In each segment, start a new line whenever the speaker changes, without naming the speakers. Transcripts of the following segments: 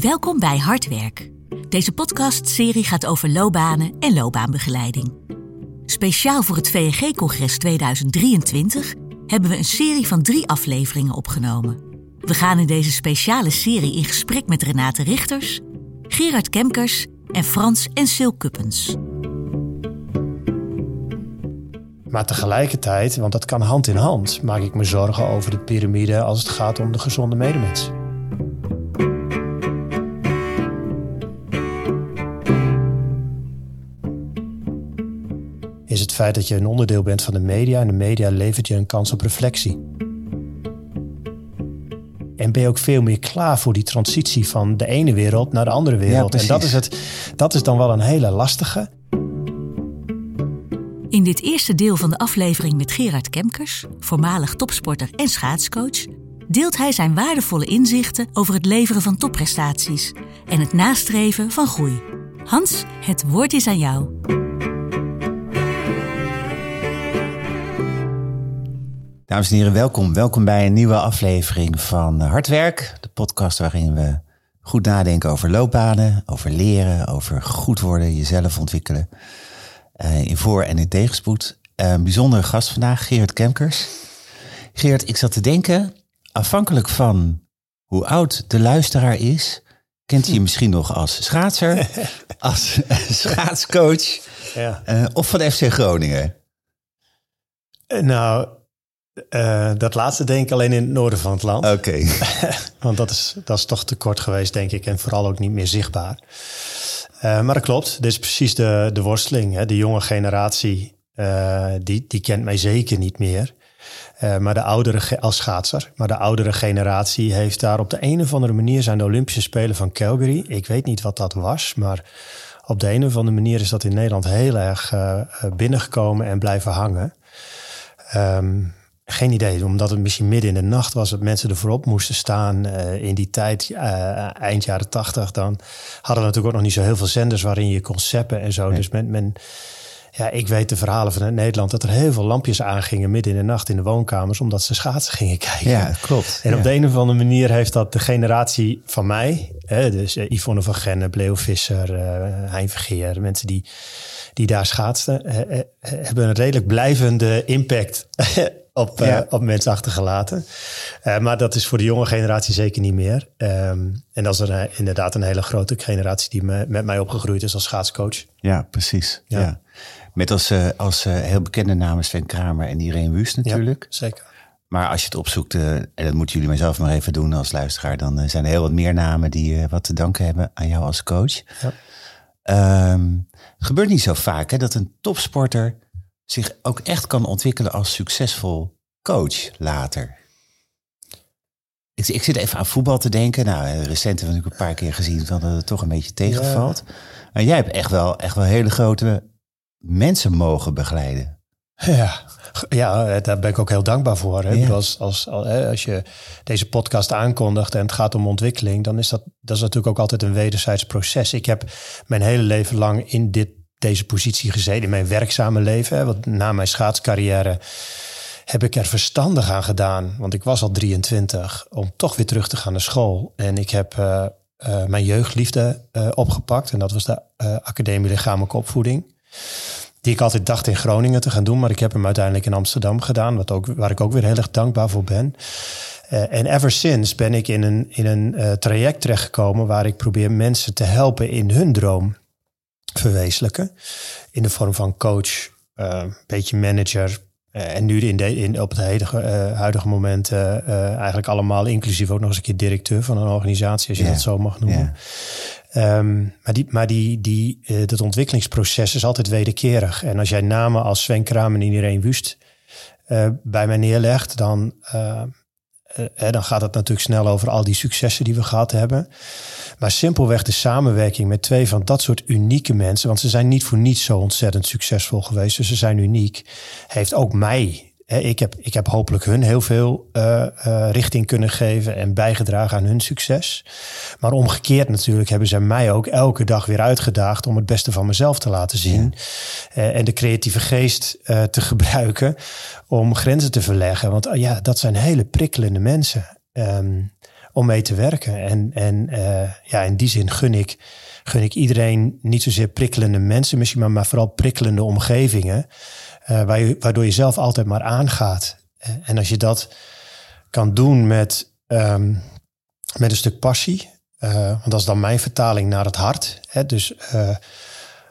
Welkom bij Hardwerk. Deze podcastserie gaat over loopbanen en loopbaanbegeleiding. Speciaal voor het VNG-congres 2023 hebben we een serie van drie afleveringen opgenomen. We gaan in deze speciale serie in gesprek met Renate Richters, Gerard Kemkers en Frans en Sil Kuppens.
Maar tegelijkertijd, want dat kan hand in hand, maak ik me zorgen over de piramide als het gaat om de gezonde medemens. Is het feit dat je een onderdeel bent van de media en de media levert je een kans op reflectie. En ben je ook veel meer klaar voor die transitie van de ene wereld naar de andere wereld. en dat is, het, dat is dan wel een hele lastige.
In dit eerste deel van de aflevering met Gerard Kemkers, voormalig topsporter en schaatscoach, deelt hij zijn waardevolle inzichten over het leveren van topprestaties en het nastreven van groei. Hans, het woord is aan jou.
Dames en heren, welkom. Welkom bij een nieuwe aflevering van Hardwerk, de podcast waarin we goed nadenken over loopbanen, over leren, over goed worden, jezelf ontwikkelen. Uh, in voor- en in tegenspoed. Uh, een bijzondere gast vandaag, Geert Kemkers. Geert, ik zat te denken, afhankelijk van hoe oud de luisteraar is, kent hij je misschien nog als schaatser, als schaatscoach ja. uh, of van FC Groningen?
Nou, uh, dat laatste denk ik alleen in het noorden van het land.
Oké.
Want dat is, dat is toch te kort geweest, denk ik. En vooral ook niet meer zichtbaar. Uh, maar dat klopt. Dit is precies de, de worsteling. Hè. De jonge generatie, uh, die, die kent mij zeker niet meer. maar de oudere, als schaatser. Maar de oudere generatie heeft daar op de een of andere manier zijn de Olympische Spelen van Calgary. Ik weet niet wat dat was, maar op de een of andere manier is dat in Nederland heel erg binnengekomen en blijven hangen. Um, geen idee, omdat het misschien midden in de nacht was dat mensen er voorop moesten staan. Uh, in die tijd, uh, eind jaren tachtig, dan hadden we natuurlijk ook nog niet zo heel veel zenders waarin je kon zappen en zo. Nee. Dus men, men, ja, ik weet de verhalen vanuit Nederland dat er heel veel lampjes aangingen midden in de nacht in de woonkamers, omdat ze schaatsen gingen kijken.
Ja, klopt.
En
ja.
op de een of andere manier heeft dat de generatie van mij, hè, dus uh, Yvonne van Gennep, Leo Visser, Hein Vergeer, mensen die, die daar schaatsten, hebben een redelijk blijvende impact op, ja. uh, op mensen achtergelaten. Uh, maar dat is voor de jonge generatie zeker niet meer. Um, en dat is een, inderdaad een hele grote generatie die me, met mij opgegroeid is als schaatscoach.
Ja, precies. Ja. ja. Met als, uh, als heel bekende namen Sven Kramer en Irene Wust natuurlijk.
Ja, zeker.
Maar als je het opzoekt, en dat moeten jullie maar zelf maar even doen als luisteraar, dan zijn er heel wat meer namen die wat te danken hebben aan jou als coach.
Ja.
Um, het gebeurt niet zo vaak hè, dat een topsporter zich ook echt kan ontwikkelen als succesvol coach later. Ik, ik zit even aan voetbal te denken. Nou, recent hebben we natuurlijk een paar keer gezien dat het toch een beetje tegenvalt. Ja. Maar jij hebt echt wel, echt wel hele grote mensen mogen begeleiden.
Ja, ja, daar ben ik ook heel dankbaar voor. Hè? Ja. Als, als, als je deze podcast aankondigt en het gaat om ontwikkeling, dan is dat, dat is natuurlijk ook altijd een wederzijds proces. Ik heb mijn hele leven lang in dit deze positie gezeten in mijn werkzame leven. Want na mijn schaatscarrière heb ik er verstandig aan gedaan. Want ik was al 23 om toch weer terug te gaan naar school. En ik heb uh, uh, mijn jeugdliefde uh, opgepakt. En dat was de Academie Lichamelijke Opvoeding. Die ik altijd dacht in Groningen te gaan doen. Maar ik heb hem uiteindelijk in Amsterdam gedaan. Wat ook, waar ik ook weer heel erg dankbaar voor ben. en ever since ben ik in een, in een traject terechtgekomen... waar ik probeer mensen te helpen in hun droom verwezenlijken. In de vorm van coach, een uh, beetje manager. Uh, en nu in de, in, op het huidige, uh, huidige moment uh, eigenlijk allemaal, inclusief ook nog eens een keer directeur van een organisatie, als je yeah. dat zo mag noemen. Yeah. Um, maar die, maar die, die, dat ontwikkelingsproces is altijd wederkerig. En als jij namen als Sven Kraam en Irene Wust bij mij neerlegt, dan, dan gaat het natuurlijk snel over al die successen die we gehad hebben. Maar simpelweg de samenwerking met twee van dat soort unieke mensen, want ze zijn niet voor niets zo ontzettend succesvol geweest, dus ze zijn uniek, heeft ook mij. Ik, heb, ik heb hopelijk hun heel veel uh, uh, richting kunnen geven en bijgedragen aan hun succes. Maar omgekeerd natuurlijk hebben ze mij ook elke dag weer uitgedaagd om het beste van mezelf te laten zien. Ja. Uh, en de creatieve geest te gebruiken om grenzen te verleggen. Want ja, dat zijn hele prikkelende mensen. Um, om mee te werken. En, en ja, in die zin gun ik, gun ik iedereen niet zozeer prikkelende mensen misschien, maar, maar vooral prikkelende omgevingen. waardoor je zelf altijd maar aangaat. en als je dat kan doen met, ehm, met een stuk passie. want dat is dan mijn vertaling naar het hart. Hè? Dus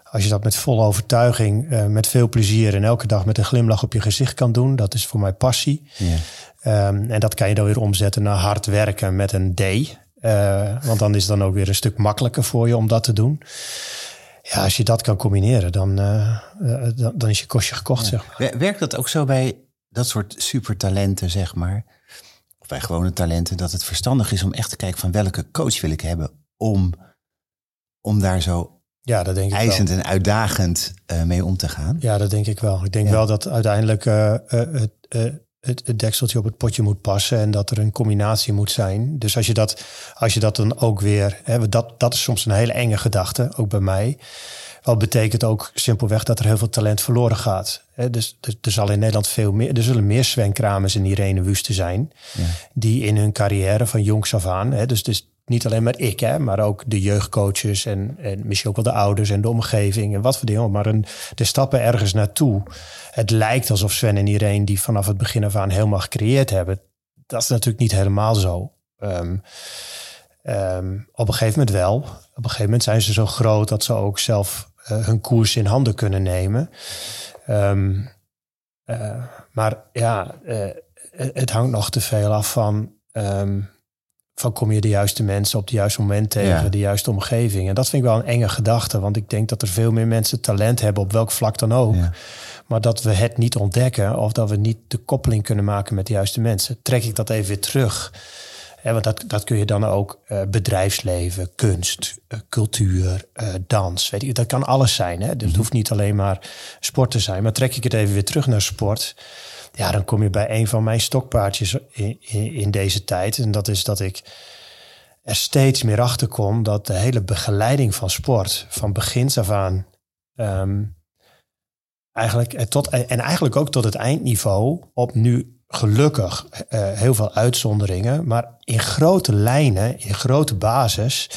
als je dat met volle overtuiging, met veel plezier en elke dag met een glimlach op je gezicht kan doen, dat is voor mij passie. Um, en dat kan je dan weer omzetten naar hard werken met een D. Uh, want dan is het dan ook weer een stuk makkelijker voor je om dat te doen. Ja, als je dat kan combineren, dan, uh, dan, dan, is je kostje gekocht. Zeg
maar. Werkt dat ook zo bij dat soort supertalenten, zeg maar? Of bij gewone talenten, dat het verstandig is om echt te kijken van welke coach wil ik hebben om, om daar zo ja, dat denk ik eisend en uitdagend mee om te gaan.
Ja, dat denk ik wel. Ik denk wel dat uiteindelijk het, het, dekseltje op het potje moet passen en dat er een combinatie moet zijn. Dus als je dat, als je dat dan ook weer, hè, dat, dat is soms een hele enge gedachte, ook bij mij. Wat betekent ook simpelweg dat er heel veel talent verloren gaat. Hè, dus, er zal in Nederland veel meer, er zullen meer Sven Kramers en Irene Wusten zijn, ja. die in hun carrière van jongs af aan, hè, dus, dus niet alleen maar ik, hè, maar ook de jeugdcoaches en, en misschien ook wel de ouders en de omgeving en wat voor dingen. Maar een, de stappen ergens naartoe. Het lijkt alsof Sven en Irene die vanaf het begin af aan helemaal gecreëerd hebben. Dat is natuurlijk niet helemaal zo. Um, um, op een gegeven moment wel. Op een gegeven moment zijn ze zo groot dat ze ook zelf uh, hun koers in handen kunnen nemen. Um, uh, maar ja, uh, het hangt nog te veel af van van kom je de juiste mensen op het juiste moment tegen, de juiste omgeving. En dat vind ik wel een enge gedachte, want ik denk dat er veel meer mensen talent hebben op welk vlak dan ook. Maar dat we het niet ontdekken of dat we niet de koppeling kunnen maken met de juiste mensen. Trek ik dat even weer terug. want dat, dat kun je dan ook uh, bedrijfsleven, kunst, uh, cultuur, uh, dans. Weet je, dat kan alles zijn. Hè? Dus het mhm. hoeft niet alleen maar sport te zijn. Maar trek ik het even weer terug naar sport ja, dan kom je bij een van mijn stokpaardjes in, in, deze tijd. En dat is dat ik er steeds meer achter kom dat de hele begeleiding van sport, van begins af aan, um, eigenlijk tot, en eigenlijk ook tot het eindniveau, op nu gelukkig uh, heel veel uitzonderingen, maar in grote lijnen, in grote basis,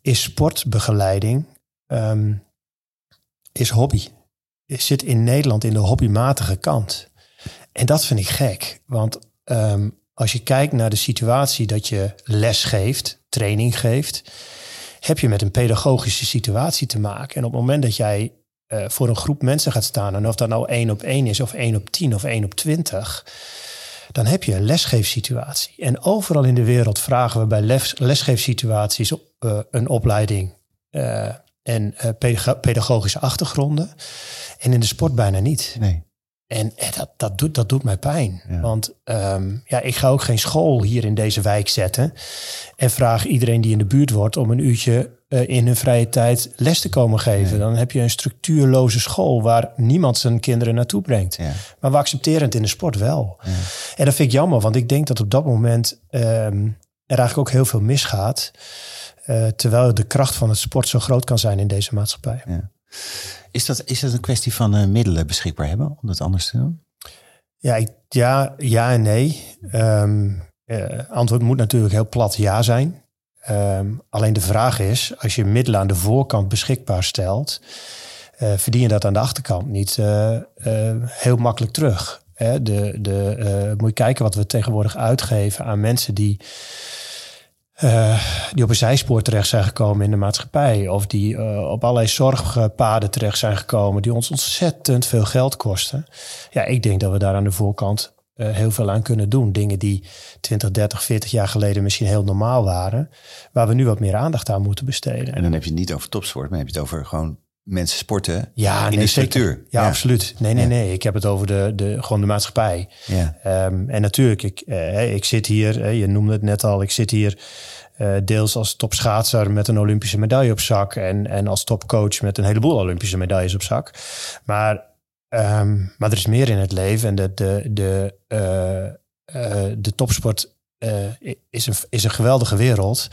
is sportbegeleiding um, is hobby. Zit in Nederland in de hobbymatige kant. En dat vind ik gek. Want um, als je kijkt naar de situatie dat je les geeft, training geeft, heb je met een pedagogische situatie te maken. En op het moment dat jij uh, voor een groep mensen gaat staan, en of dat nou één op één is, of één op tien, of één op twintig, dan heb je een lesgeefsituatie. En overal in de wereld vragen we bij les, lesgeefsituaties uh, een opleiding uh, en pedagogische achtergronden. En in de sport bijna niet.
Nee.
En, dat, dat, doet, dat doet mij pijn. Want um, ja, ik ga ook geen school hier in deze wijk zetten. En vraag iedereen die in de buurt wordt om een uurtje uh, in hun vrije tijd les te komen geven. Dan heb je een structuurloze school waar niemand zijn kinderen naartoe brengt. Ja. Maar we accepteren het in de sport wel. En dat vind ik jammer, want ik denk dat op dat moment um, er eigenlijk ook heel veel misgaat. Uh, terwijl de kracht van het sport zo groot kan zijn in deze maatschappij.
Is dat, is dat een kwestie van uh, middelen beschikbaar hebben om dat anders te doen?
Ja, ja, ja en nee. Um, antwoord moet natuurlijk heel plat ja zijn. Um, alleen de vraag is, als je middelen aan de voorkant beschikbaar stelt, uh, verdien je dat aan de achterkant niet heel makkelijk terug. Hè? De, de, moet je kijken wat we tegenwoordig uitgeven aan mensen die uh, die op een zijspoor terecht zijn gekomen in de maatschappij. Of die uh, op allerlei zorgpaden terecht zijn gekomen. Die ons ontzettend veel geld kosten. Ja, ik denk dat we daar aan de voorkant uh, heel veel aan kunnen doen. Dingen die 20, 30, 40 jaar geleden misschien heel normaal waren. Waar we nu wat meer aandacht aan moeten besteden.
En dan heb je het niet over topsport, maar heb je het over gewoon mensen sporten ja, in nee, de structuur.
Ja, ja, absoluut. Nee, nee, nee. Ik heb het over de, de, gewoon de maatschappij. Ja. Um, en natuurlijk, ik, uh, ik zit hier, uh, je noemde het net al, ik zit hier uh, deels als topschaatser met een Olympische medaille op zak. En, en als topcoach met een heleboel Olympische medailles op zak. Maar, um, maar er is meer in het leven. En de, de, de, de topsport is, een, is een geweldige wereld.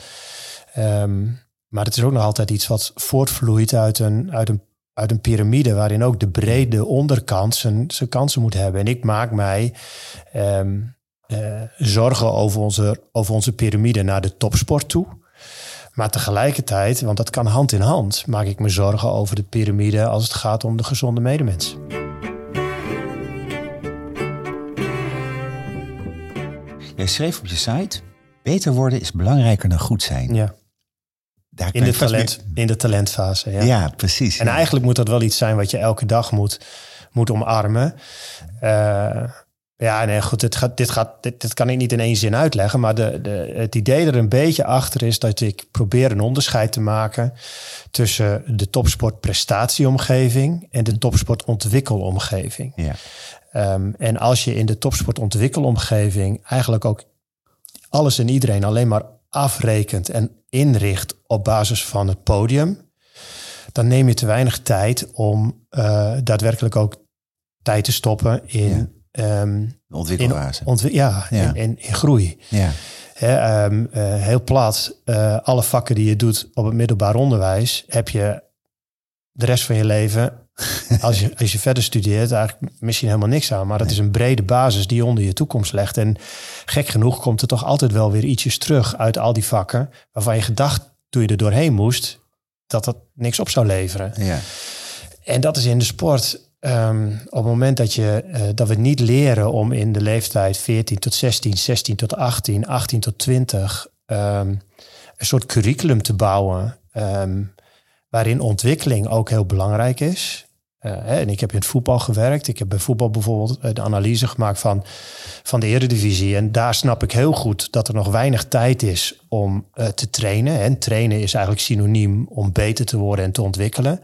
Um, maar het is ook nog altijd iets wat voortvloeit uit een, uit een, uit een piramide, waarin ook de brede onderkant zijn, zijn kansen moet hebben. En ik maak mij, um, zorgen over onze, over onze piramide naar de topsport toe. Maar tegelijkertijd, want dat kan hand in hand, maak ik me zorgen over de piramide als het gaat om de gezonde medemens.
Jij schreef op je site: beter worden is belangrijker dan goed zijn.
Ja. Daar in, de talent, in de talentfase. Ja,
ja precies.
En eigenlijk moet dat wel iets zijn wat je elke dag moet, moet omarmen. Uh, ja, nee, goed, dit, gaat, dit, gaat, dit, dit, kan ik niet in één zin uitleggen. Maar de, de, het idee er een beetje achter is dat ik probeer een onderscheid te maken tussen de topsportprestatieomgeving en de topsportontwikkelomgeving. Ja. Um, en als je in de topsportontwikkelomgeving eigenlijk ook alles en iedereen alleen maar afrekent en inricht op basis van het podium, dan neem je te weinig tijd om uh, daadwerkelijk ook tijd te stoppen in
Um, ontwikkelfase.
In, ja, ja. In, in, groei. Ja. um, uh, heel plat, uh, alle vakken die je doet op het middelbaar onderwijs, heb je de rest van je leven, als je, als je verder studeert, eigenlijk misschien helemaal niks aan. Maar dat is een brede basis die je onder je toekomst legt. En gek genoeg komt er toch altijd wel weer ietsjes terug uit al die vakken, waarvan je gedacht toen je er doorheen moest, dat dat niks op zou leveren. Ja. En dat is in de sport Um, op het moment dat, je, uh, dat we niet leren om in de leeftijd 14 tot 16, 16 tot 18, 18 tot 20 um, een soort curriculum te bouwen um, waarin ontwikkeling ook heel belangrijk is. Hè, en ik heb in het voetbal gewerkt. Ik heb bij voetbal bijvoorbeeld uh, de analyse gemaakt van, van de eredivisie. En daar snap ik heel goed dat er nog weinig tijd is om uh, te trainen. En trainen is eigenlijk synoniem om beter te worden en te ontwikkelen.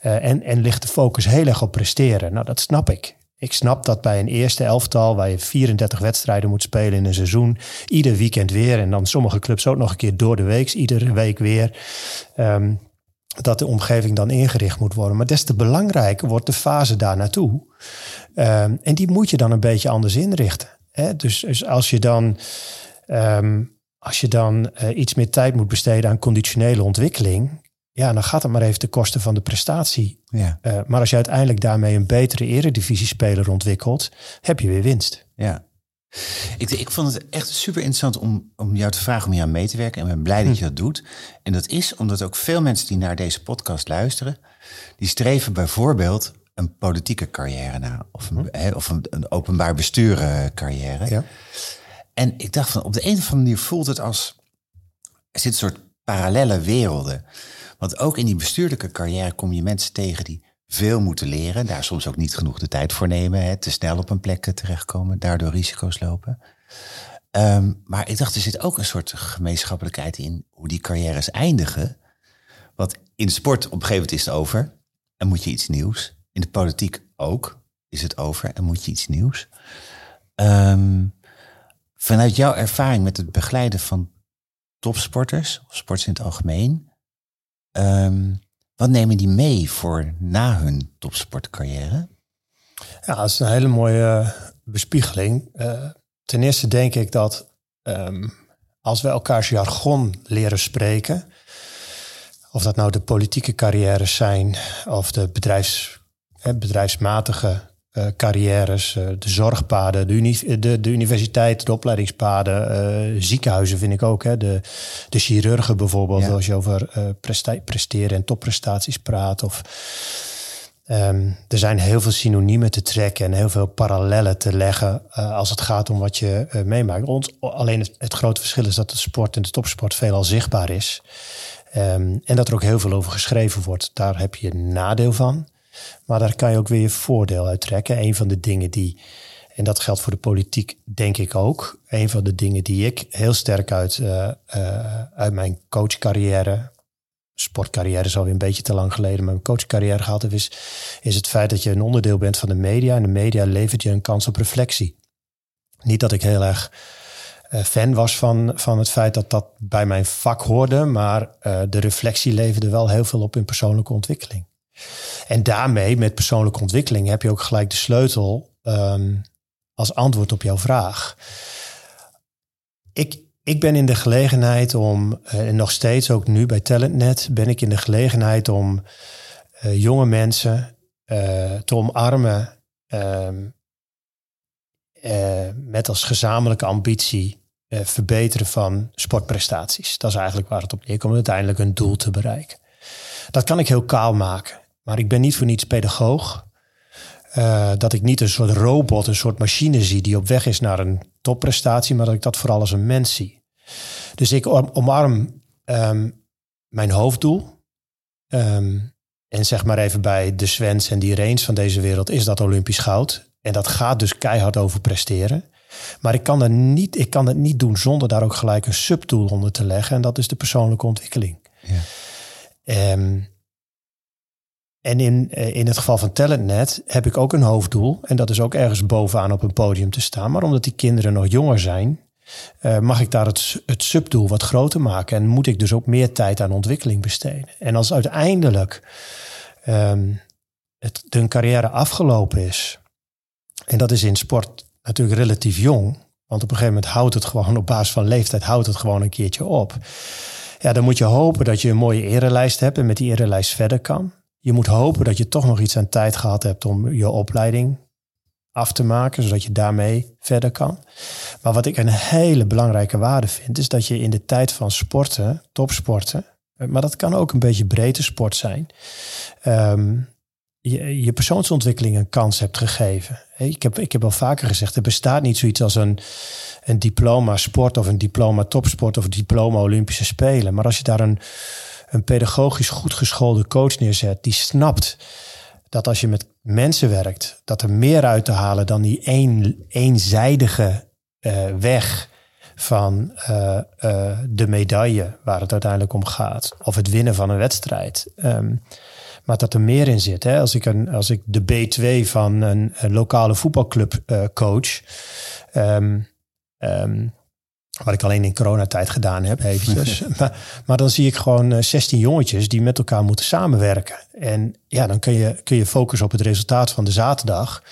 En, en ligt de focus heel erg op presteren. Nou, dat snap ik. Ik snap dat bij een eerste elftal waar je 34 wedstrijden moet spelen in een seizoen, ieder weekend weer en dan sommige clubs ook nog een keer door de week, iedere week weer, um, dat de omgeving dan ingericht moet worden. Maar des te belangrijker wordt de fase daar naartoe. Um, en die moet je dan een beetje anders inrichten. Hè? Dus, dus als je dan, um, als je dan uh, iets meer tijd moet besteden aan conditionele ontwikkeling, ja, dan gaat het maar even ten koste van de prestatie. Ja. Uh, maar als je uiteindelijk daarmee een betere eredivisiespeler ontwikkelt, heb je weer winst.
Ja. Ik, ik vond het echt super interessant om, om jou te vragen om hier aan mee te werken. En ik ben blij dat je dat doet. En dat is omdat ook veel mensen die naar deze podcast luisteren, die streven bijvoorbeeld een politieke carrière na. Of een, hm. of een, een openbaar besturen carrière. Ja. En ik dacht van op de een of andere manier voelt het als er zit een soort parallele werelden. Want ook in die bestuurlijke carrière kom je mensen tegen die veel moeten leren, daar soms ook niet genoeg de tijd voor nemen, hè, te snel op een plek terechtkomen, daardoor risico's lopen. Um, maar ik dacht, er zit ook een soort gemeenschappelijkheid in hoe die carrières eindigen. Want in de sport op een gegeven moment is het over en moet je iets nieuws. In de politiek ook is het over en moet je iets nieuws. Um, vanuit jouw ervaring met het begeleiden van topsporters, of sports in het algemeen, Um, wat nemen die mee voor na hun topsportcarrière?
Ja, dat is een hele mooie bespiegeling. Uh, ten eerste denk ik dat um, als we elkaars jargon leren spreken, of dat nou de politieke carrières zijn of de bedrijfs, bedrijfsmatige uh, carrières, uh, de zorgpaden, de, uni de, de universiteit, de opleidingspaden, uh, ziekenhuizen vind ik ook. Hè, de, de chirurgen bijvoorbeeld, als je over presteren en topprestaties praat. Of, um, er zijn heel veel synoniemen te trekken en heel veel parallellen te leggen als het gaat om wat je meemaakt. Ons, alleen het, het, grote verschil is dat de sport en de topsport veelal zichtbaar is. Um, en dat er ook heel veel over geschreven wordt. Daar heb je een nadeel van. Maar daar kan je ook weer je voordeel uit trekken. Een van de dingen die, en dat geldt voor de politiek denk ik ook, een van de dingen die ik heel sterk uit, uh, uh, uit mijn coachcarrière, sportcarrière is alweer een beetje te lang geleden, mijn coachcarrière gehad heb, is, is het feit dat je een onderdeel bent van de media. En de media levert je een kans op reflectie. Niet dat ik heel erg uh, fan was van, van het feit dat dat bij mijn vak hoorde, maar de reflectie leverde wel heel veel op in persoonlijke ontwikkeling. En daarmee, met persoonlijke ontwikkeling, heb je ook gelijk de sleutel um, als antwoord op jouw vraag. Ik, ik ben in de gelegenheid om, eh, en nog steeds ook nu bij TalentNet, ben ik in de gelegenheid om uh, jonge mensen uh, te omarmen. Um, met als gezamenlijke ambitie verbeteren van sportprestaties. Dat is eigenlijk waar het op neerkomt, uiteindelijk een doel te bereiken. Dat kan ik heel kaal maken, maar ik ben niet voor niets pedagoog. dat ik niet een soort robot, een soort machine zie die op weg is naar een topprestatie, maar dat ik dat vooral als een mens zie. Dus ik omarm um, mijn hoofddoel. Ehm, en zeg maar even bij de Swens en die range van deze wereld is dat Olympisch goud. En dat gaat dus keihard over presteren. Maar ik kan, dat niet, ik kan het niet doen zonder daar ook gelijk een subdoel onder te leggen. En dat is de persoonlijke ontwikkeling. Ja. Um, en in, eh, in het geval van TalentNet heb ik ook een hoofddoel. En dat is ook ergens bovenaan op een podium te staan. Maar omdat die kinderen nog jonger zijn, uh, mag ik daar het, het subdoel wat groter maken. En moet ik dus ook meer tijd aan ontwikkeling besteden. En als uiteindelijk um, het, hun carrière afgelopen is. En dat is in sport natuurlijk relatief jong. Want op een gegeven moment houdt het gewoon op basis van leeftijd houdt het gewoon een keertje op. Ja, dan moet je hopen dat je een mooie erelijst hebt en met die erelijst verder kan. Je moet hopen dat je toch nog iets aan tijd gehad hebt om je opleiding af te maken, zodat je daarmee verder kan. Maar wat ik een hele belangrijke waarde vind, is dat je in de tijd van sporten, topsporten, maar dat kan ook een beetje brede sport zijn, ehm, je, je persoonsontwikkeling een kans hebt gegeven. Ik heb, ik heb al vaker gezegd, er bestaat niet zoiets als een, een diploma sport of een diploma topsport of diploma Olympische Spelen. Maar als je daar een, een pedagogisch goed geschoolde coach neerzet, die snapt dat als je met mensen werkt, dat er meer uit te halen dan die een, eenzijdige uh, weg van uh, de medaille waar het uiteindelijk om gaat, of het winnen van een wedstrijd. Um, maar dat er meer in zit. Hè? Als, ik een, als ik de B2 van een, lokale voetbalclub coach, um, wat ik alleen in coronatijd gedaan heb, eventjes. maar, maar, dan zie ik gewoon 16 eh, jongetjes die met elkaar moeten samenwerken. En ja, dan kun je, kun je focussen op het resultaat van de zaterdag.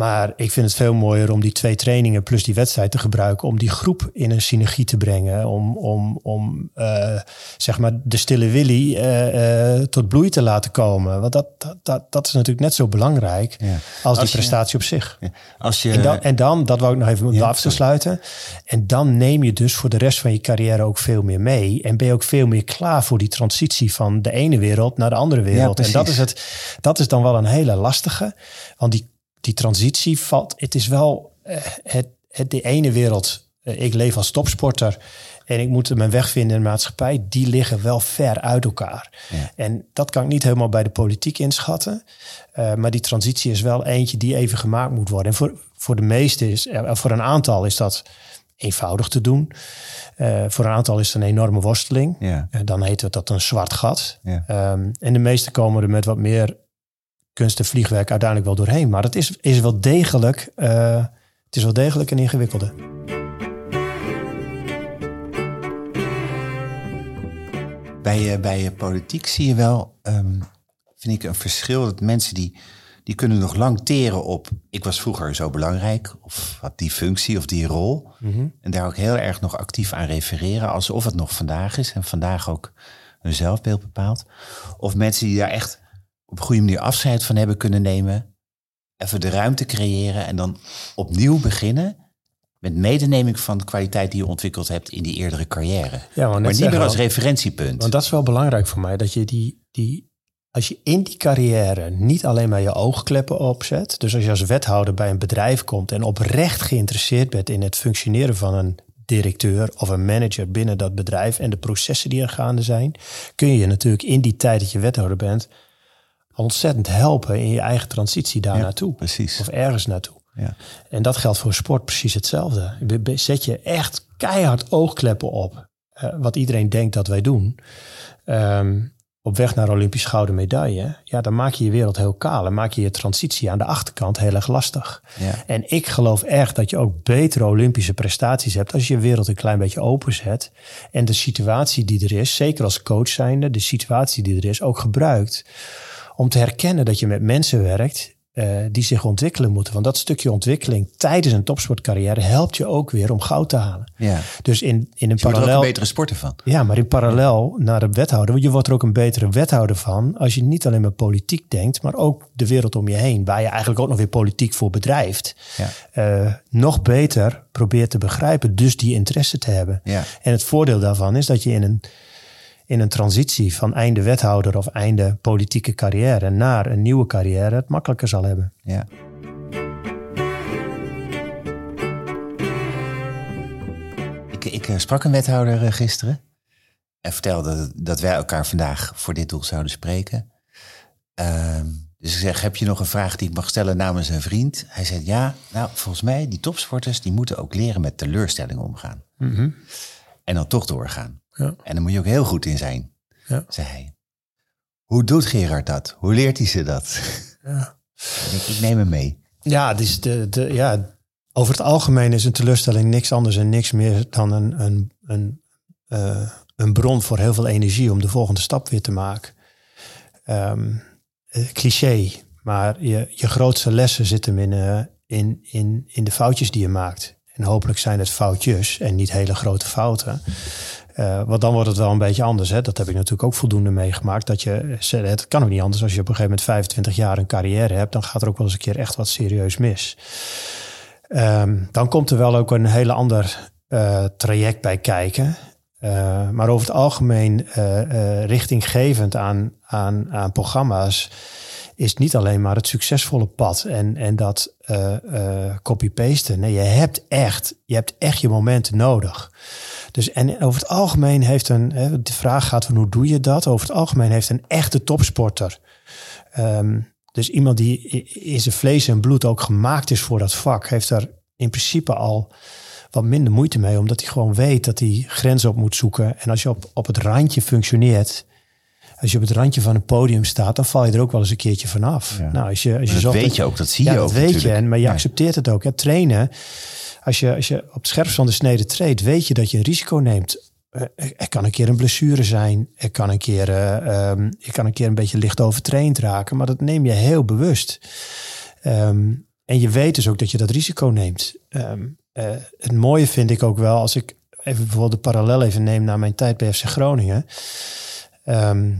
Maar ik vind het veel mooier om die twee trainingen plus die wedstrijd te gebruiken om die groep in een synergie te brengen. Om, om, om uh, zeg maar de stille Willy uh, uh, tot bloei te laten komen. Want dat, dat, dat, is natuurlijk net zo belangrijk ja. als, die prestatie op zich. Ja. Als je, en, dan, en dan, dat wou ik nog even om ja, af te sluiten. En dan neem je dus voor de rest van je carrière ook veel meer mee. En ben je ook veel meer klaar voor die transitie van de ene wereld naar de andere wereld. en dat is, het, dat is dan wel een hele lastige. Want die die transitie valt. Het is wel uh, het, het, de ene wereld. Uh, ik leef als topsporter en ik moet mijn weg vinden in de maatschappij. Die liggen wel ver uit elkaar. Ja. En dat kan ik niet helemaal bij de politiek inschatten. Uh, maar die transitie is wel eentje die even gemaakt moet worden. En voor, voor de meeste is, voor een aantal is dat eenvoudig te doen. Uh, voor een aantal is het een enorme worsteling. Ja. Uh, dan heet het dat een zwart gat. Ja. Um, en de meesten komen er met wat meer kunst en vliegwerk uiteindelijk wel doorheen. Maar het is, is wel degelijk, uh, het is wel degelijk een ingewikkelde.
Bij, uh, bij politiek zie je wel, um, vind ik, een verschil dat mensen die, die kunnen nog lang teren op, ik was vroeger zo belangrijk, of had die functie of die rol. Mm -hmm. En daar ook heel erg nog actief aan refereren, alsof het nog vandaag is en vandaag ook hun zelfbeeld bepaalt. Of mensen die daar echt op een goede manier afscheid van hebben kunnen nemen. Even de ruimte creëren en dan opnieuw beginnen. Met medeneming van de kwaliteit die je ontwikkeld hebt in die eerdere carrière. Ja, maar, maar niet meer als referentiepunt.
Want dat is wel belangrijk voor mij. Dat je die, die, als je in die carrière niet alleen maar je oogkleppen opzet. Dus als je als wethouder bij een bedrijf komt en oprecht geïnteresseerd bent in het functioneren van een directeur of een manager binnen dat bedrijf en de processen die er gaande zijn, kun je natuurlijk in die tijd dat je wethouder bent ontzettend helpen in je eigen transitie daar naartoe.
Precies.
Of ergens naartoe. Ja. En dat geldt voor sport precies hetzelfde. Zet je echt keihard oogkleppen op. Uh, wat iedereen denkt dat wij doen. Um, op weg naar Olympisch gouden medaille. Ja, dan maak je je wereld heel kaal. En maak je je transitie aan de achterkant heel erg lastig. Ja. En ik geloof echt dat je ook betere Olympische prestaties hebt. als je je wereld een klein beetje openzet. En de situatie die er is, zeker als coach zijnde, de situatie die er is, ook gebruikt om te herkennen dat je met mensen werkt uh, die zich ontwikkelen moeten. Want dat stukje ontwikkeling tijdens een topsportcarrière helpt je ook weer om goud te halen.
Ja.
Dus in, in een
Je wordt er ook
parallel.
een betere sporter van.
Ja, maar in parallel naar de wethouder. Want je wordt er ook een betere wethouder van. Als je niet alleen maar politiek denkt, maar ook de wereld om je heen. Waar je eigenlijk ook nog weer politiek voor bedrijft.
Ja.
eh, nog beter probeert te begrijpen. Dus die interesse te hebben.
Ja.
En het voordeel daarvan is dat je in een, in een transitie van einde wethouder of einde politieke carrière naar een nieuwe carrière het makkelijker zal hebben.
Ja. Ik, ik eh, sprak een wethouder eh, gisteren en vertelde dat wij elkaar vandaag voor dit doel zouden spreken. Ehm, dus ik zeg, heb je nog een vraag die ik mag stellen namens een vriend? Hij zei, ja, nou, volgens mij, die topsporters, die moeten ook leren met teleurstellingen omgaan. En dan toch doorgaan.
Ja.
En daar moet je ook heel goed in zijn,
Ja.
zei hij. Hoe doet Gerard dat? Hoe leert hij ze dat?
Ja.
ik, ik neem hem mee.
Ja, dus de, de, ja, over het algemeen is een teleurstelling niks anders en niks meer dan een, een, een, eh, een bron voor heel veel energie om de volgende stap weer te maken. Ehm, eh, cliché, maar je, je grootste lessen zitten hem in, eh, in, in, in de foutjes die je maakt. En hopelijk zijn het foutjes en niet hele grote fouten. Eh, want dan wordt het wel een beetje anders. Hè? Dat heb ik natuurlijk ook voldoende meegemaakt. Dat je, het kan ook niet anders. Als je op een gegeven moment 25 jaar een carrière hebt, dan gaat er ook wel eens een keer echt wat serieus mis. Ehm, dan komt er wel ook een hele ander eh, traject bij kijken. Eh, maar over het algemeen richtinggevend aan, aan, aan programma's is niet alleen maar het succesvolle pad en, en dat eh, copy-pasten. Nee, je hebt echt, je hebt echt je momenten nodig. Dus en over het algemeen heeft een, hè, de vraag gaat van hoe doe je dat? Over het algemeen heeft een echte topsporter. ehm, dus iemand die in zijn vlees en bloed ook gemaakt is voor dat vak, heeft er in principe al wat minder moeite mee, omdat hij gewoon weet dat hij grenzen op moet zoeken. En als je op, op het randje functioneert, als je op het randje van een podium staat, dan val je er ook wel eens een keertje vanaf.
Ja.
Nou, als je, als je
Dat weet je ook, dat zie
ja,
je
dat
ook
weet je, en, maar je accepteert het ook. Hè. Trainen, als je, als je op het scherpst van de snede treedt, weet je dat je een risico neemt. Eh, Er kan een keer een blessure zijn. Er kan een keer, eh, ehm, je kan een keer een beetje licht overtraind raken. Maar dat neem je heel bewust. Ehm, en je weet dus ook dat je dat risico neemt. Ehm, eh, het mooie vind ik ook wel, als ik even bijvoorbeeld de parallel even neem naar mijn tijd bij FC Groningen. Ehm,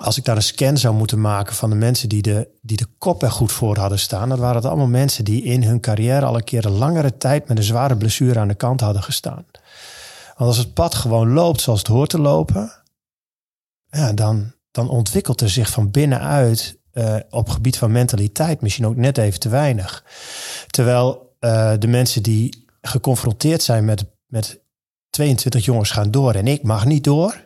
als ik daar een scan zou moeten maken van de mensen die de, die de kop er goed voor hadden staan, dan waren het allemaal mensen die in hun carrière al een keer een langere tijd met een zware blessure aan de kant hadden gestaan. Want als het pad gewoon loopt zoals het hoort te lopen, ja, dan, dan ontwikkelt er zich van binnenuit eh, op gebied van mentaliteit misschien ook net even te weinig. Terwijl eh, de mensen die geconfronteerd zijn met, met 22 jongens gaan door en ik mag niet door.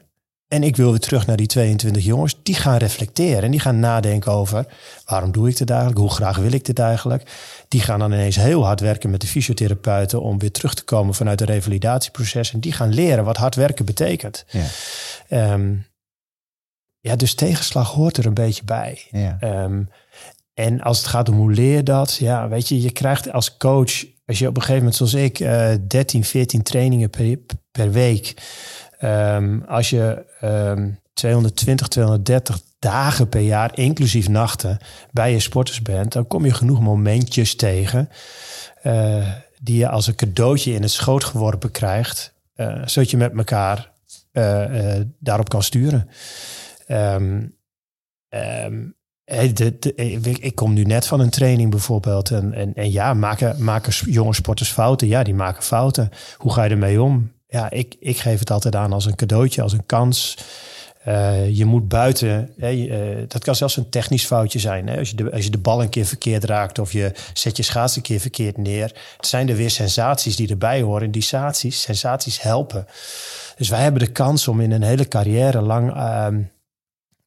En ik wil weer terug naar die 22 jongens. Die gaan reflecteren en die gaan nadenken over waarom doe ik dit eigenlijk? Hoe graag wil ik dit eigenlijk? Die gaan dan ineens heel hard werken met de fysiotherapeuten om weer terug te komen vanuit een revalidatieproces. En die gaan leren wat hard werken betekent.
Ja.
Ehm, ja, dus tegenslag hoort er een beetje bij.
Ja.
Ehm, en als het gaat om hoe leer dat, ja, weet je, je krijgt als coach, als je op een gegeven moment zoals ik, eh 13, 14 trainingen per, per week, ehm, als je ehm 220, 230 dagen per jaar, inclusief nachten, bij je sporters bent, dan kom je genoeg momentjes tegen eh, die je als een cadeautje in het schoot geworpen krijgt, eh, zodat je met elkaar eh, daarop kan sturen. Ehm, ehm, eh, ik, kom nu net van een training bijvoorbeeld. En, en, en ja, maken, maken jonge sporters fouten? Ja, die maken fouten. Hoe ga je ermee om? Ja, ik, ik geef het altijd aan als een cadeautje, als een kans. Eh, je moet buiten, hè, eh, dat kan zelfs een technisch foutje zijn. Hè? Als, je de, als je de bal een keer verkeerd raakt of je zet je schaats een keer verkeerd neer. Het zijn er weer sensaties die erbij horen. En die sensaties, sensaties helpen. Dus wij hebben de kans om in een hele carrière lang, ehm,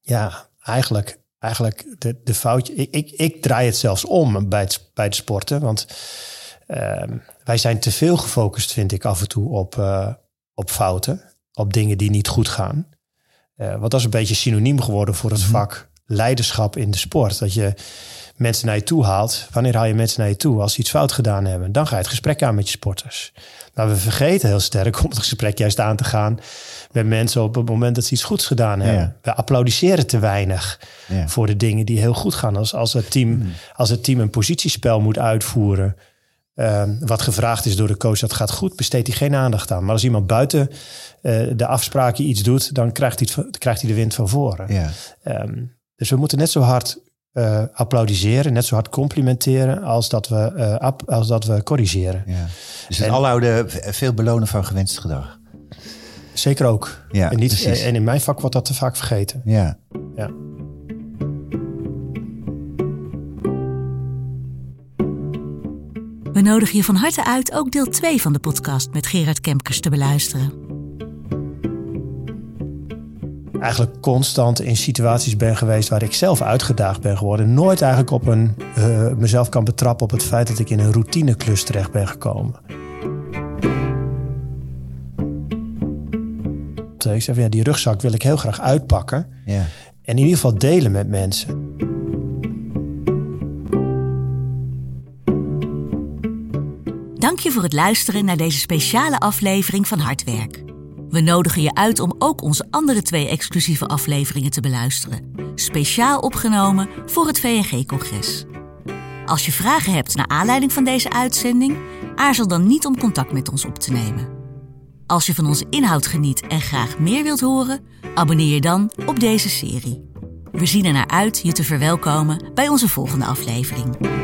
ja, eigenlijk, eigenlijk de, de foutje. Ik, ik, ik draai het zelfs om bij het, bij het sporten. Want ehm, wij zijn te veel gefocust, vind ik, af en toe op, eh, op fouten. Op dingen die niet goed gaan. Eh, want dat is een beetje synoniem geworden voor het vak leiderschap in de sport. Dat je mensen naar je toe haalt. Wanneer haal je mensen naar je toe? Als ze iets fout gedaan hebben. Dan ga je het gesprek aan met je sporters. Maar we vergeten heel sterk om het gesprek juist aan te gaan met mensen op het moment dat ze iets goeds gedaan hebben. We applaudisseren te weinig ja. voor de dingen die heel goed gaan. Als, als, het team, hmm. als het team een positiespel moet uitvoeren, ehm, wat gevraagd is door de coach, dat gaat goed, besteedt hij geen aandacht aan. Maar als iemand buiten uh, de afspraken iets doet, dan krijgt hij, krijgt hij de wind van voren. Ja. Um, dus we moeten net zo hard uh, applaudisseren, net zo hard complimenteren als dat we, uh, als dat we corrigeren. Ja.
Dus het alloude veel belonen van gewenst gedrag.
Zeker ook. Ja, en, niet, en in mijn vak wordt dat te vaak vergeten.
Ja. ja.
We nodigen je van harte uit ook deel 2 van de podcast met Gerard Kemkers te beluisteren.
Eigenlijk constant in situaties ben geweest waar ik zelf uitgedaagd ben geworden. Nooit eigenlijk op een, uh, mezelf kan betrappen op het feit dat ik in een routineklus terecht ben gekomen. Ik zei van ja, die rugzak wil ik heel graag uitpakken. Ja. En in ieder geval delen met mensen.
Dank je voor het luisteren naar deze speciale aflevering van Hardwerk. We nodigen je uit om ook onze andere twee exclusieve afleveringen te beluisteren. Speciaal opgenomen voor het VNG-congres. Als je vragen hebt naar aanleiding van deze uitzending, aarzel dan niet om contact met ons op te nemen. Als je van onze inhoud geniet en graag meer wilt horen, abonneer je dan op deze serie. We zien er naar uit je te verwelkomen bij onze volgende aflevering.